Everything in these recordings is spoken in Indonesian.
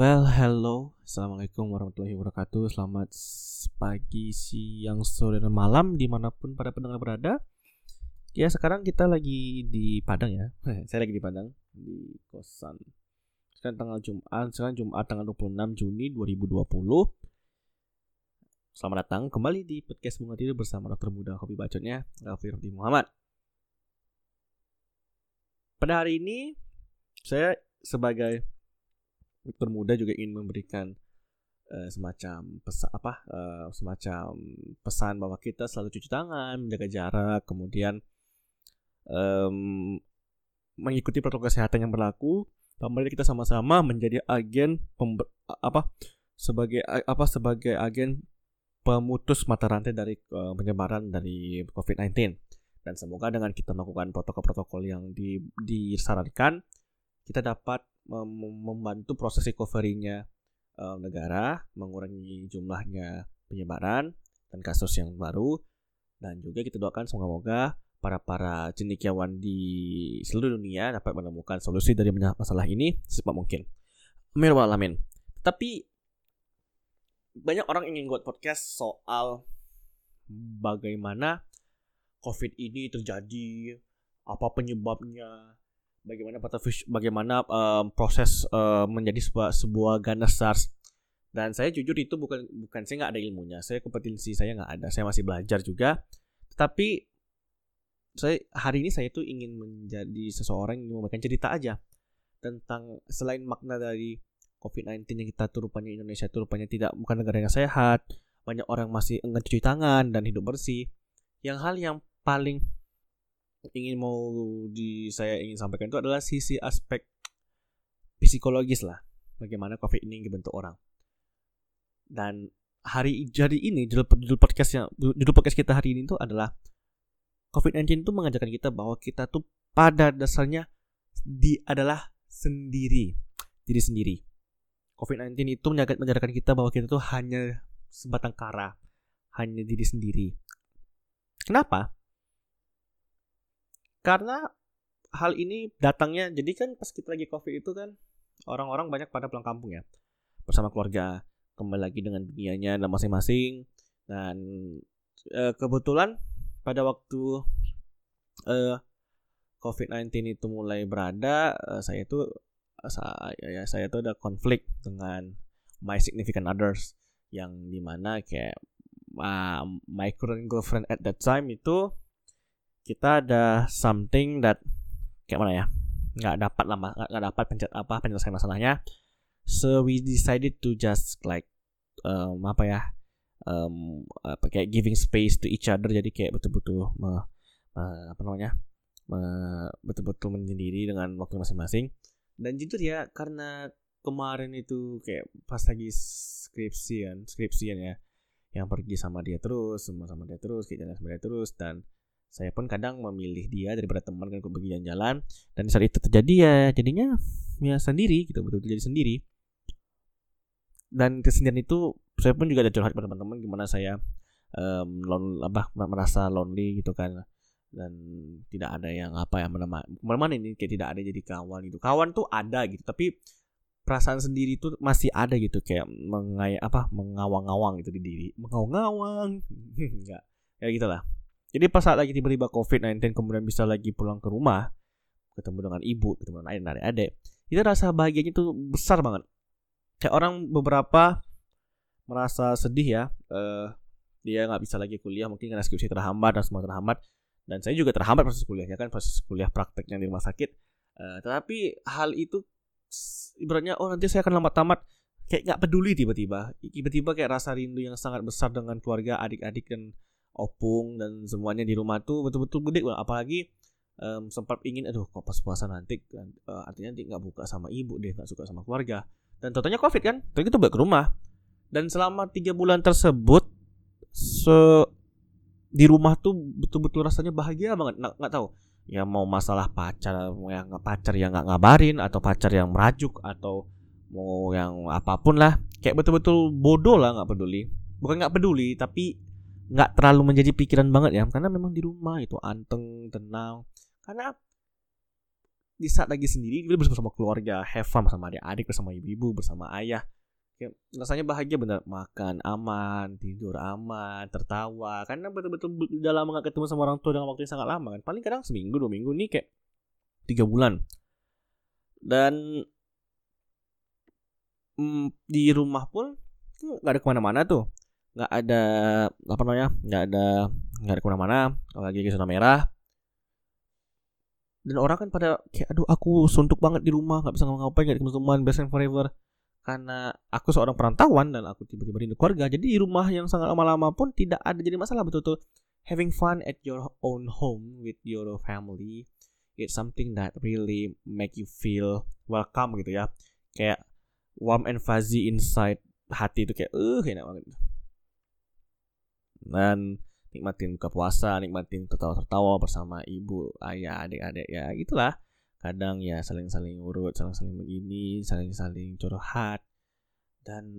Well, hello, assalamualaikum warahmatullahi wabarakatuh. Selamat pagi, siang, sore, dan malam di mana pun pada pendengar berada. Ya sekarang kita lagi di Padang ya. Saya lagi di Padang di kosan. Sekarang tanggal Jumat, sekarang Jumat tanggal 26 Juni 2020. Selamat datang kembali di podcast Bunga Tidur bersama dokter muda kopi bacotnya Raffi Raffi Muhammad. Pada hari ini saya sebagai dokter muda juga ingin memberikan uh, semacam pesan apa uh, semacam pesan bahwa kita selalu cuci tangan, menjaga jarak, kemudian um, mengikuti protokol kesehatan yang berlaku. Mari kita sama-sama menjadi agen apa sebagai apa sebagai agen pemutus mata rantai dari uh, penyebaran dari COVID-19 dan semoga dengan kita melakukan protokol-protokol yang di, disarankan kita dapat membantu proses recovery-nya uh, negara, mengurangi jumlahnya penyebaran dan kasus yang baru dan juga kita doakan semoga-moga para para cendekiawan di seluruh dunia dapat menemukan solusi dari masalah ini secepat mungkin. Amin alamin. Tapi banyak orang ingin buat podcast soal bagaimana COVID ini terjadi, apa penyebabnya, bagaimana bagaimana um, proses uh, menjadi sebuah sebuah ganas SARS. Dan saya jujur itu bukan bukan saya nggak ada ilmunya. Saya kompetensi saya nggak ada. Saya masih belajar juga. Tetapi saya hari ini saya tuh ingin menjadi seseorang yang memberikan cerita aja tentang selain makna dari COVID-19 yang kita tuh rupanya Indonesia tuh rupanya tidak bukan negara yang sehat banyak orang masih enggan cuci tangan dan hidup bersih. Yang hal yang paling ingin mau di saya ingin sampaikan itu adalah sisi aspek psikologis lah bagaimana covid ini dibentuk orang dan hari jadi ini judul, judul podcast yang judul podcast kita hari ini itu adalah COVID-19 itu mengajarkan kita bahwa kita tuh pada dasarnya di adalah sendiri diri sendiri. COVID-19 itu mengajarkan kita bahwa kita tuh hanya sebatang kara, hanya diri sendiri. Kenapa? Karena hal ini datangnya jadi kan pas kita lagi covid itu kan orang-orang banyak pada pulang kampung ya. Bersama keluarga kembali lagi dengan dunianya dan masing-masing. Dan e, kebetulan pada waktu e, COVID-19 itu mulai berada e, saya itu saya ya saya itu ada konflik dengan my significant others. Yang di mana kayak uh, my current girlfriend at that time itu kita ada something that kayak mana ya? Nggak dapat lama nggak dapat pencet apa penyelesaian masalahnya. So we decided to just like um, apa ya? Um, apa kayak giving space to each other. Jadi kayak betul-betul me, uh, apa namanya? Betul-betul menyendiri dengan waktu masing-masing. Dan jujur ya karena kemarin itu kayak pas lagi skripsian skripsian ya. Yang pergi sama dia terus semua sama dia terus kayak jalan sama dia terus dan saya pun kadang memilih dia daripada teman kan untuk pergi jalan-jalan. Dan saat itu terjadi ya jadinya ya sendiri gitu betul betul jadi sendiri. Dan kesendirian itu saya pun juga ada curhat pada teman-teman gimana saya um, lon, apa merasa lonely gitu kan. Dan tidak ada yang apa yang menemani mana ini kayak tidak ada jadi kawan gitu. Kawan tuh ada gitu tapi perasaan sendiri itu masih ada gitu kayak mengay apa mengawang-awang gitu di diri. Mengawang-awang. Enggak ya gitulah jadi pas saat lagi tiba-tiba COVID-19 kemudian bisa lagi pulang ke rumah, ketemu dengan ibu, ketemu dengan ayah, adik-adik, itu rasa bahagianya itu besar banget. Kayak orang beberapa merasa sedih ya, uh, dia nggak bisa lagi kuliah mungkin karena skripsi terhambat dan semua terhambat. Dan saya juga terhambat proses kuliahnya kan, proses kuliah prakteknya di rumah sakit. Uh, tetapi hal itu ibaratnya oh nanti saya akan lambat tamat kayak nggak peduli tiba-tiba tiba-tiba kayak rasa rindu yang sangat besar dengan keluarga adik-adik dan opung dan semuanya di rumah tuh betul-betul gede banget. Apalagi um, sempat ingin aduh kok pas puasa nanti uh, artinya nanti nggak buka sama ibu deh nggak suka sama keluarga. Dan totalnya covid kan tapi itu balik ke rumah. Dan selama tiga bulan tersebut se di rumah tuh betul-betul rasanya bahagia banget. Nggak, nggak tahu ya mau masalah pacar yang nggak pacar yang nggak ngabarin atau pacar yang merajuk atau mau yang apa pun lah. Kayak betul-betul bodoh lah nggak peduli. Bukan nggak peduli tapi nggak terlalu menjadi pikiran banget ya karena memang di rumah itu anteng tenang. Karena di saat lagi sendiri dia bersama keluarga have fun bersama adik-adik bersama ibu-ibu bersama ayah. Kayak rasanya bahagia bener makan aman tidur aman tertawa. Karena betul-betul udah lama ketemu sama orang tua dengan waktu yang sangat lama kan. Paling kadang seminggu dua minggu nih kayak tiga bulan. Dan mm, di rumah pun nggak ada ke mana-mana tuh nggak ada apa namanya nggak ada nggak ada ke mana-mana lagi ke zona merah. Dan orang kan pada kayak aduh aku suntuk banget di rumah nggak bisa ngapa-ngapain nggak ketemu teman best friend forever. Karena aku seorang perantauan dan aku tiba-tiba rindu keluarga jadi di rumah yang sangat lama-lama pun tidak ada jadi masalah betul-betul. Having fun at your own home with your family it's something that really make you feel welcome gitu ya. Kayak warm and fuzzy inside hati itu kayak uh enak banget dan nikmatin buka puasa nikmatin tertawa-tertawa bersama ibu ayah adik-adik ya gitulah. Kadang ya saling-saling urut saling-saling begini saling-saling curhat. Dan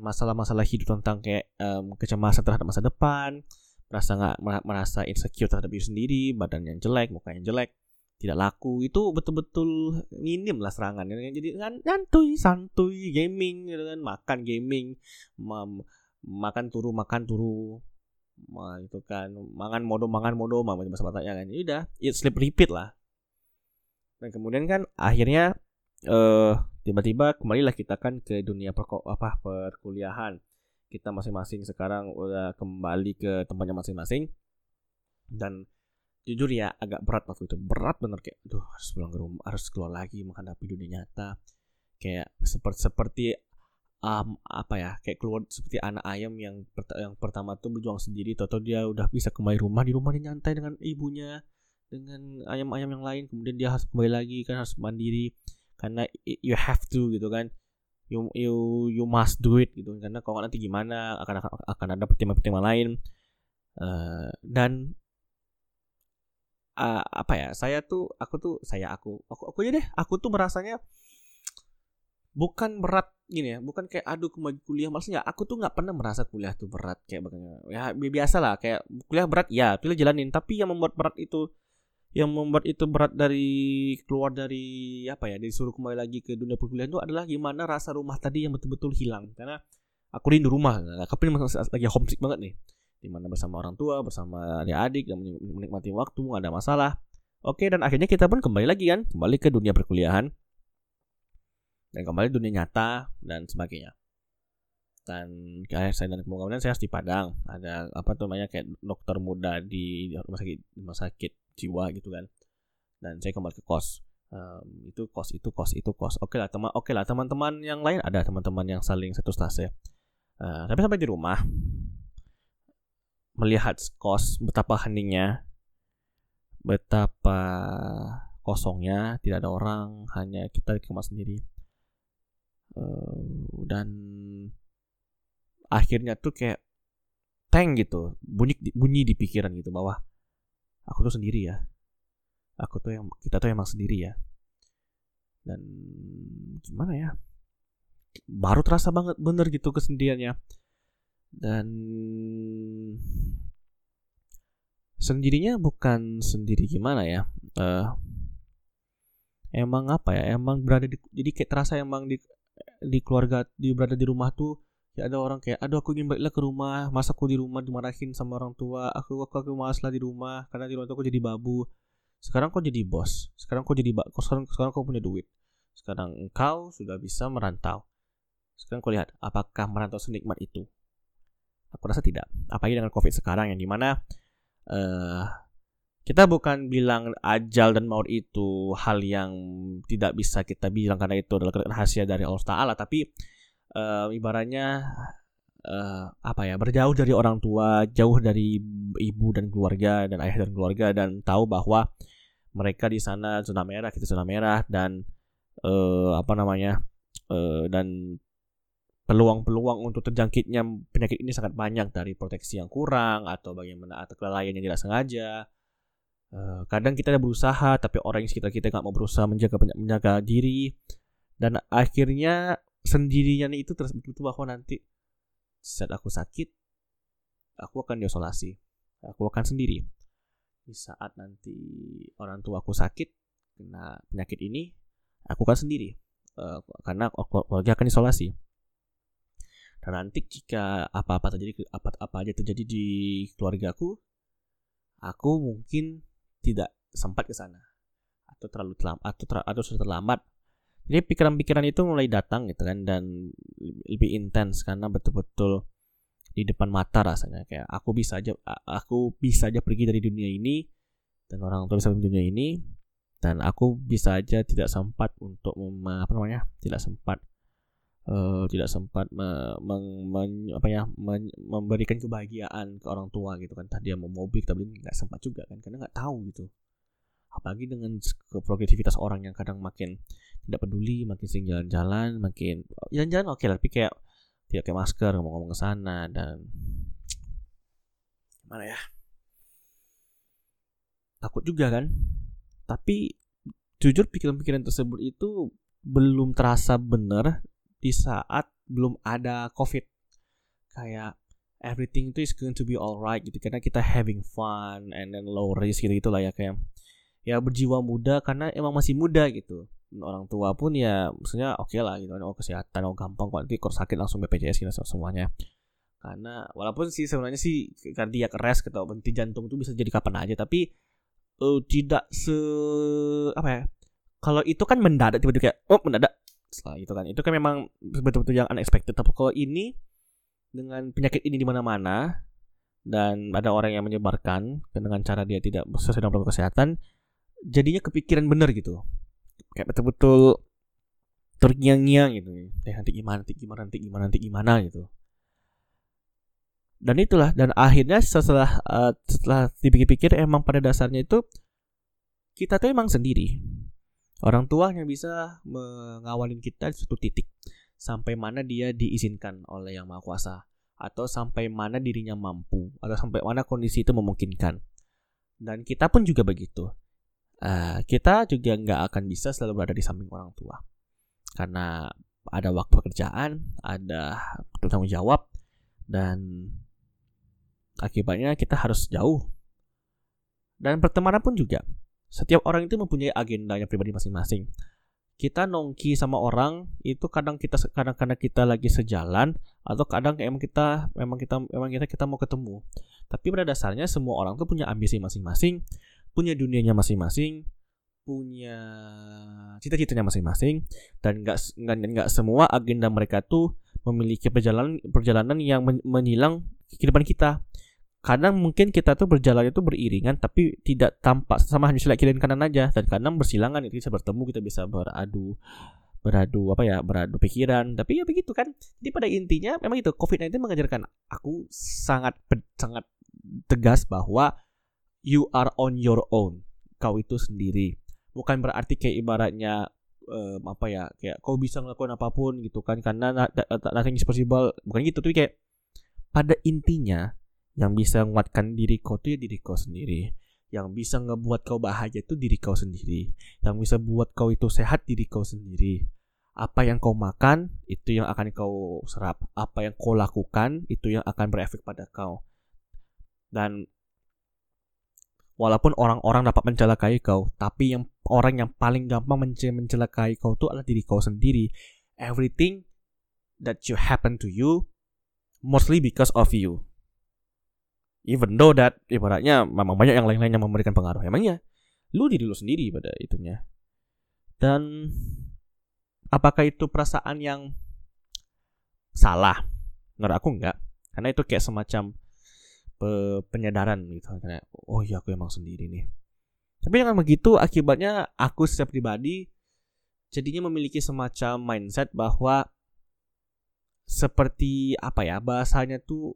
masalah-masalah hidup tentang kayak um, kecemasan terhadap masa depan merasa nggak merasa insecure terhadap diri sendiri badan yang jelek muka yang jelek tidak laku itu betul-betul minim lah serangan jadi kan santuy santuy gaming gitu kan makan gaming makan turu makan turu Ma, itu kan makan modo makan modo mama bahasa Bataknya kan. Ya udah it sleep repeat lah. Dan kemudian kan akhirnya eh tiba-tiba kembalilah kita kan ke dunia perko apa perkuliahan. Kita masing-masing sekarang udah kembali ke tempatnya masing-masing. Dan jujur ya agak berat waktu itu. Berat bener kayak aduh harus pulang ke rumah harus keluar lagi menghadapi dunia nyata. Kayak seperti seperti um, apa ya kayak keluar seperti anak ayam yang yang pertama tuh berjuang sendiri atau dia udah bisa kembali rumah di rumah dia nyantai dengan ibunya dengan ayam-ayam yang lain kemudian dia harus kembali lagi kan harus mandiri karena you have to gitu kan you you you must do it gitu karena kalau nanti gimana akan akan, akan ada pertimbangan-pertimbangan lain. Uh, dan uh, apa ya saya tuh aku tuh saya aku aku aku aja deh aku tuh merasanya bukan berat gini ya bukan kayak aduh kembali kuliah. Maksudnya aku tuh nggak pernah merasa kuliah tuh berat kayak bagaimana. Ya biasa lah kayak kuliah berat ya pilih jalanin. Tapi yang membuat berat itu yang membuat itu berat dari keluar dari apa ya disuruh kembali lagi ke dunia perkuliahan itu adalah gimana rasa rumah tadi yang betul-betul hilang. Karena aku rindu rumah aku ini lagi homesick banget nih. Di mana bersama orang tua bersama adik-adik dan menikmati waktu nggak ada masalah. Oke dan akhirnya kita pun kembali lagi kan kembali ke dunia perkuliahan dan kembali dunia nyata dan sebagainya. Dan kayak saya dan kemudian saya harus di Padang. Ada apa tuh namanya kayak dokter muda di rumah sakit rumah sakit jiwa gitu kan. Dan saya kembali ke kos. Um, itu kos itu kos itu kos. Oke lah teman oke lah teman-teman yang lain. Ada teman-teman yang saling satu stase uh, tapi sampai di rumah melihat kos betapa heningnya betapa kosongnya tidak ada orang hanya kita di kamar sendiri dan akhirnya tuh kayak tank gitu bunyi bunyi di pikiran gitu bahwa aku tuh sendiri ya. Aku tuh yang kita tuh emang sendiri ya. Dan gimana ya? Baru terasa banget bener gitu kesendiriannya. Dan sendirinya bukan sendiri gimana ya? Uh, emang apa ya? Emang berada di jadi kayak terasa emang di di keluarga di berada di rumah tuh ya ada orang kayak aduh aku ingin baiklah ke rumah masa aku di rumah dimarahin sama orang tua aku aku, aku malas di rumah karena di rumah tuh aku jadi babu. Sekarang kau jadi bos sekarang kau jadi kau sekarang sekarang kau punya duit? Sekarang engkau sudah bisa merantau. Sekarang kau lihat apakah merantau senikmat itu? Aku rasa tidak apalagi dengan covid sekarang yang di mana uh, kita bukan bilang ajal dan maut itu hal yang tidak bisa kita bilang karena itu adalah rahasia dari Allah Taala tapi uh, ibaratnya uh, apa ya berjauh dari orang tua, jauh dari ibu dan keluarga dan ayah dan keluarga dan tahu bahwa mereka di sana zona merah, kita zona merah dan uh, apa namanya uh, dan peluang-peluang untuk terjangkitnya penyakit ini sangat banyak dari proteksi yang kurang atau bagaimana atau kelalaian yang tidak sengaja. Uh, kadang kita berusaha tapi orang yang sekitar kita nggak mau berusaha menjaga menjaga diri. Dan akhirnya sendirinya itu terus betul bahwa nanti saat aku sakit aku akan diisolasi. Aku akan sendiri. Di saat nanti orang tua aku sakit kena penyakit ini aku kan sendiri. Uh, karena keluarga akan isolasi dan nanti jika apa-apa terjadi apa-apa aja terjadi di keluargaku aku mungkin tidak sempat ke sana. Atau terlalu terlambat atau, ter, atau sudah terlambat. Jadi pikiran-pikiran itu mulai datang gitu kan dan lebih intens karena betul-betul di depan mata rasanya. Kayak aku bisa aja aku bisa aja pergi dari dunia ini dan orang tua bisa dari dunia ini dan aku bisa aja tidak sempat untuk mem, apa namanya tidak sempat uh, tidak sempat me, meng, men, apa ya men, memberikan kebahagiaan ke orang tua gitu kan. Tadi dia mau mobil tapi nggak sempat juga kan karena nggak tahu gitu. Apalagi dengan progresivitas orang yang kadang makin tidak peduli makin sering jalan-jalan makin jalan-jalan oke okay lah tapi kayak tidak kayak masker ngomong-ngomong ke sana dan mana ya? Takut juga kan? Tapi jujur pikiran-pikiran tersebut itu belum terasa benar di saat belum ada covid. Kayak everything itu is going to be alright gitu. Karena kita having fun and then low risk gitu gitulah ya kayak. Ya berjiwa muda karena emang masih muda gitu. Orang tua pun ya maksudnya oke okay lah gitu. Oh kesehatan oh gampang kok. Nanti kalau sakit langsung BPJS gitu semuanya. Karena walaupun sih sebenarnya sih kardiak arrest gitu berhenti jantung itu bisa jadi kapan aja tapi uh, tidak se apa ya kalau itu kan mendadak tiba-tiba kayak oh mendadak setelah itu kan. Itu kan memang betul-betul yang unexpected. Tapi kalau ini dengan penyakit ini di mana-mana dan ada orang yang menyebarkan dengan cara dia tidak sesuai dengan protokol kesehatan jadinya kepikiran bener gitu. Kayak betul-betul terngiang-ngiang gitu. Eh nanti gimana nanti gimana nanti gimana nanti gimana gitu. Dan itulah dan akhirnya setelah uh, setelah dipikir-pikir emang pada dasarnya itu kita tuh emang sendiri orang tua yang bisa mengawalin kita di suatu titik. Sampai mana dia diizinkan oleh yang maha kuasa. Atau sampai mana dirinya mampu. Atau sampai mana kondisi itu memungkinkan. Dan kita pun juga begitu. Uh, kita juga nggak akan bisa selalu berada di samping orang tua. Karena ada waktu pekerjaan ada tanggung jawab dan Akibatnya kita harus jauh. Dan pertemanan pun juga. Setiap orang itu mempunyai agendanya pribadi masing-masing. Kita nongki sama orang itu kadang kita kadang kadang kita lagi sejalan atau kadang emang kita memang kita memang kita kita mau ketemu. Tapi pada dasarnya semua orang tuh punya ambisi masing-masing, punya dunianya masing-masing, punya cita-citanya masing-masing dan nggak nggak semua agenda mereka tuh memiliki perjalanan perjalanan yang menyilang kehidupan kita kadang mungkin kita tuh berjalan itu beriringan tapi tidak tampak sama hanya sila kiri dan kanan aja. Dan kadang bersilangan itu bisa bertemu kita bisa beradu beradu apa ya beradu pikiran. Tapi ya begitu kan. Jadi pada intinya memang itu covid-19 mengajarkan aku sangat sangat tegas bahwa you are on your own. Kau itu sendiri. Bukan berarti kayak ibaratnya um, apa ya kayak kau bisa ngelakuin apa pun gitu kan. Karena nothing is possible. Bukan gitu tapi kayak pada intinya yang bisa menguatkan diri kau tuh ya diri kau sendiri. Yang bisa ngebuat kau bahagia itu diri kau sendiri. Yang bisa buat kau itu sehat diri kau sendiri. Apa yang kau makan itu yang akan kau serap. Apa yang kau lakukan itu yang akan berefek pada kau. Dan walaupun orang-orang dapat mencelakai kau, tapi yang orang yang paling gampang mencelakai kau itu adalah diri kau sendiri. Everything that you happen to you mostly because of you even though that ibaratnya memang banyak yang lain-lain yang memberikan pengaruh emangnya? Lu diri lu sendiri pada itunya. Dan apakah itu perasaan yang salah? Menurut aku enggak. Karena itu kayak semacam pe penyadaran gitu. Kayak oh iya aku emang sendiri nih. Tapi dengan begitu akibatnya aku secara pribadi jadinya memiliki semacam mindset bahwa seperti apa ya bahasanya tuh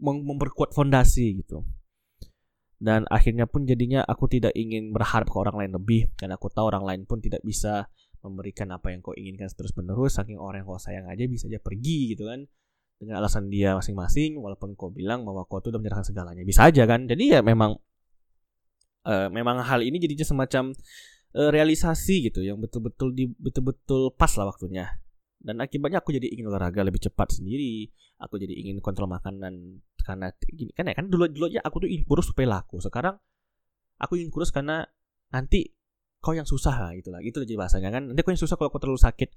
memperkuat fondasi gitu. Dan akhirnya pun jadinya aku tidak ingin berharap ke orang lain lebih karena aku tahu orang lain pun tidak bisa memberikan apa yang kau inginkan terus menerus saking orang yang kau sayang aja bisa aja pergi gitu kan. Dengan alasan dia masing-masing walaupun kau bilang bahwa kau tuh udah menyerahkan segalanya bisa aja kan. Jadi ya memang uh, memang hal ini jadinya semacam uh, realisasi gitu yang betul-betul di betul-betul pas lah waktunya dan akibatnya aku jadi ingin olahraga lebih cepat sendiri. Aku jadi ingin kontrol makanan karena gini kan ya kan dulu dulu aja aku tuh ingin kurus supaya laku. Sekarang aku ingin kurus karena nanti kau yang susah lah. Itulah itu jadi bahasanya kan. Nanti kau yang susah kalau kau terlalu sakit.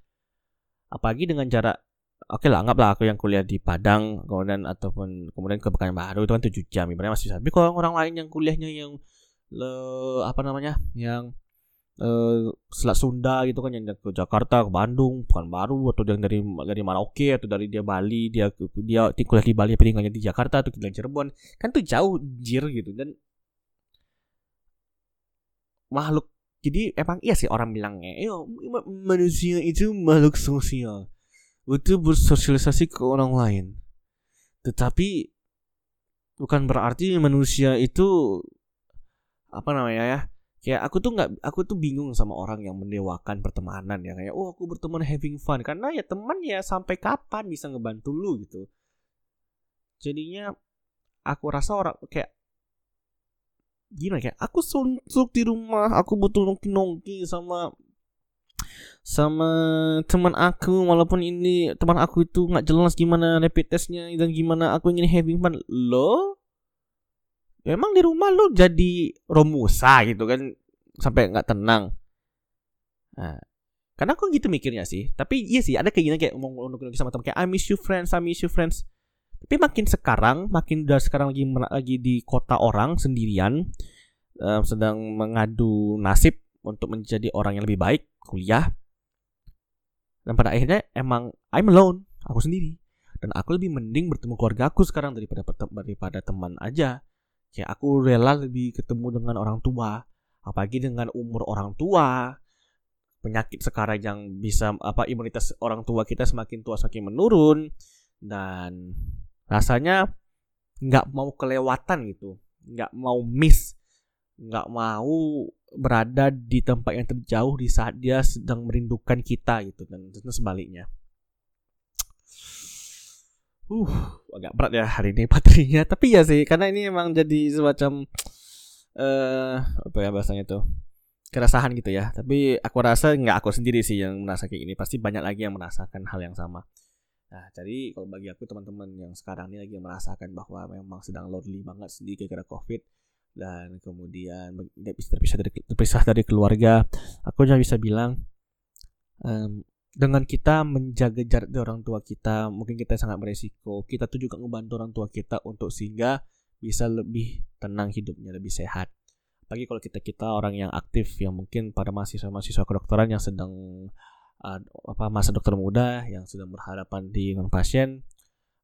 Apalagi dengan jarak oke lah anggaplah aku yang kuliah di Padang kemudian ataupun kemudian ke Pekanbaru itu kan tujuh jam ibaratnya masih bisa. Tapi kalau orang lain yang kuliahnya yang le, apa namanya yang uh, Selat Sunda gitu kan yang ke Jakarta ke Bandung Pekanbaru atau yang dari dari Merauke atau dari dia Bali dia dia kuliah di Bali tapi tinggalnya di Jakarta atau di Cirebon. Kan tuh jauh jir gitu dan makhluk jadi emang iya sih orang bilangnya yo manusia itu makhluk sosial itu bersosialisasi ke orang lain. Tetapi bukan berarti manusia itu apa namanya ya kayak aku tuh nggak aku tuh bingung sama orang yang mendewakan pertemanan ya kayak oh aku berteman having fun. Karena ya teman ya sampai kapan bisa ngebantu lu gitu. Jadinya aku rasa orang kayak gimana kayak aku suntuk di rumah aku butuh nongki nongki sama sama teman aku walaupun ini teman aku itu nggak jelas gimana rapid testnya dan gimana aku ingin having fun. Lo emang di rumah lo jadi romusa gitu kan sampai nggak tenang nah, karena aku gitu mikirnya sih tapi iya sih ada keinginan kayak ngomong sama teman kayak I miss you friends I miss you friends tapi makin sekarang, makin udah sekarang lagi lagi di kota orang sendirian, uh, sedang mengadu nasib untuk menjadi orang yang lebih baik, kuliah. Dan pada akhirnya emang I'm alone, aku sendiri. Dan aku lebih mending bertemu keluarga aku sekarang daripada daripada teman aja. Kayak aku rela lebih ketemu dengan orang tua, apalagi dengan umur orang tua, penyakit sekarang yang bisa apa imunitas orang tua kita semakin tua semakin menurun dan rasanya nggak mau kelewatan gitu nggak mau miss nggak mau berada di tempat yang terjauh di saat dia sedang merindukan kita gitu dan tentu sebaliknya. Uh agak berat ya hari ini baterainya. Tapi ya sih karena ini emang jadi semacam eh uh, apa ya bahasanya tuh keresahan gitu ya. Tapi aku rasa nggak aku sendiri sih yang merasa kayak ini pasti banyak lagi yang merasakan hal yang sama. Nah, jadi kalau bagi aku teman-teman yang sekarang ini lagi merasakan bahwa memang sedang lonely banget sedih gara-gara COVID dan kemudian tidak bisa terpisah dari terpisah dari keluarga, aku hanya bisa bilang um, dengan kita menjaga jarak dari orang tua kita, mungkin kita sangat beresiko. Kita tuh juga ngebantu orang tua kita untuk sehingga bisa lebih tenang hidupnya, lebih sehat. Bagi kalau kita kita orang yang aktif, yang mungkin pada mahasiswa-mahasiswa kedokteran yang sedang uh, apa masa dokter muda yang sedang berhadapan di dengan pasien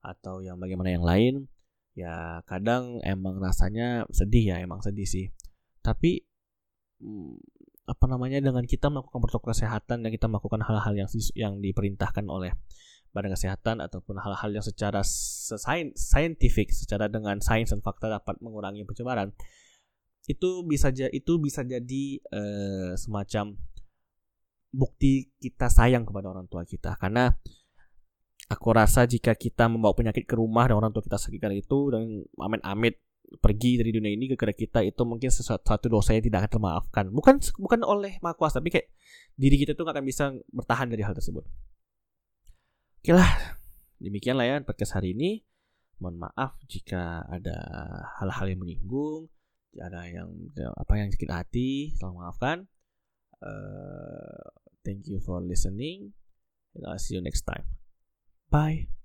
atau yang bagaimana yang lain ya kadang emang rasanya sedih ya emang sedih sih tapi hmm, apa namanya dengan kita melakukan protokol kesehatan dan kita melakukan hal-hal yang yang diperintahkan oleh badan kesehatan ataupun hal-hal yang secara saintifik secara dengan sains dan fakta dapat mengurangi pencegahan itu bisa itu bisa jadi uh, semacam bukti kita sayang kepada orang tua kita. Karena aku rasa jika kita membawa penyakit ke rumah dan orang tua kita sakit itu dan amit-amit pergi dari dunia ini kepada kita itu mungkin sesuatu dosa yang tidak akan termaafkan. Bukan bukan oleh maha kuasa tapi kayak diri kita tuh gak akan bisa bertahan dari hal tersebut. Oke lah demikian lah ya podcast hari ini. Mohon maaf jika ada hal-hal yang menyinggung ada yang apa yang sakit hati tolong maafkan. Uh, Thank you for listening, and I'll see you next time. Bye.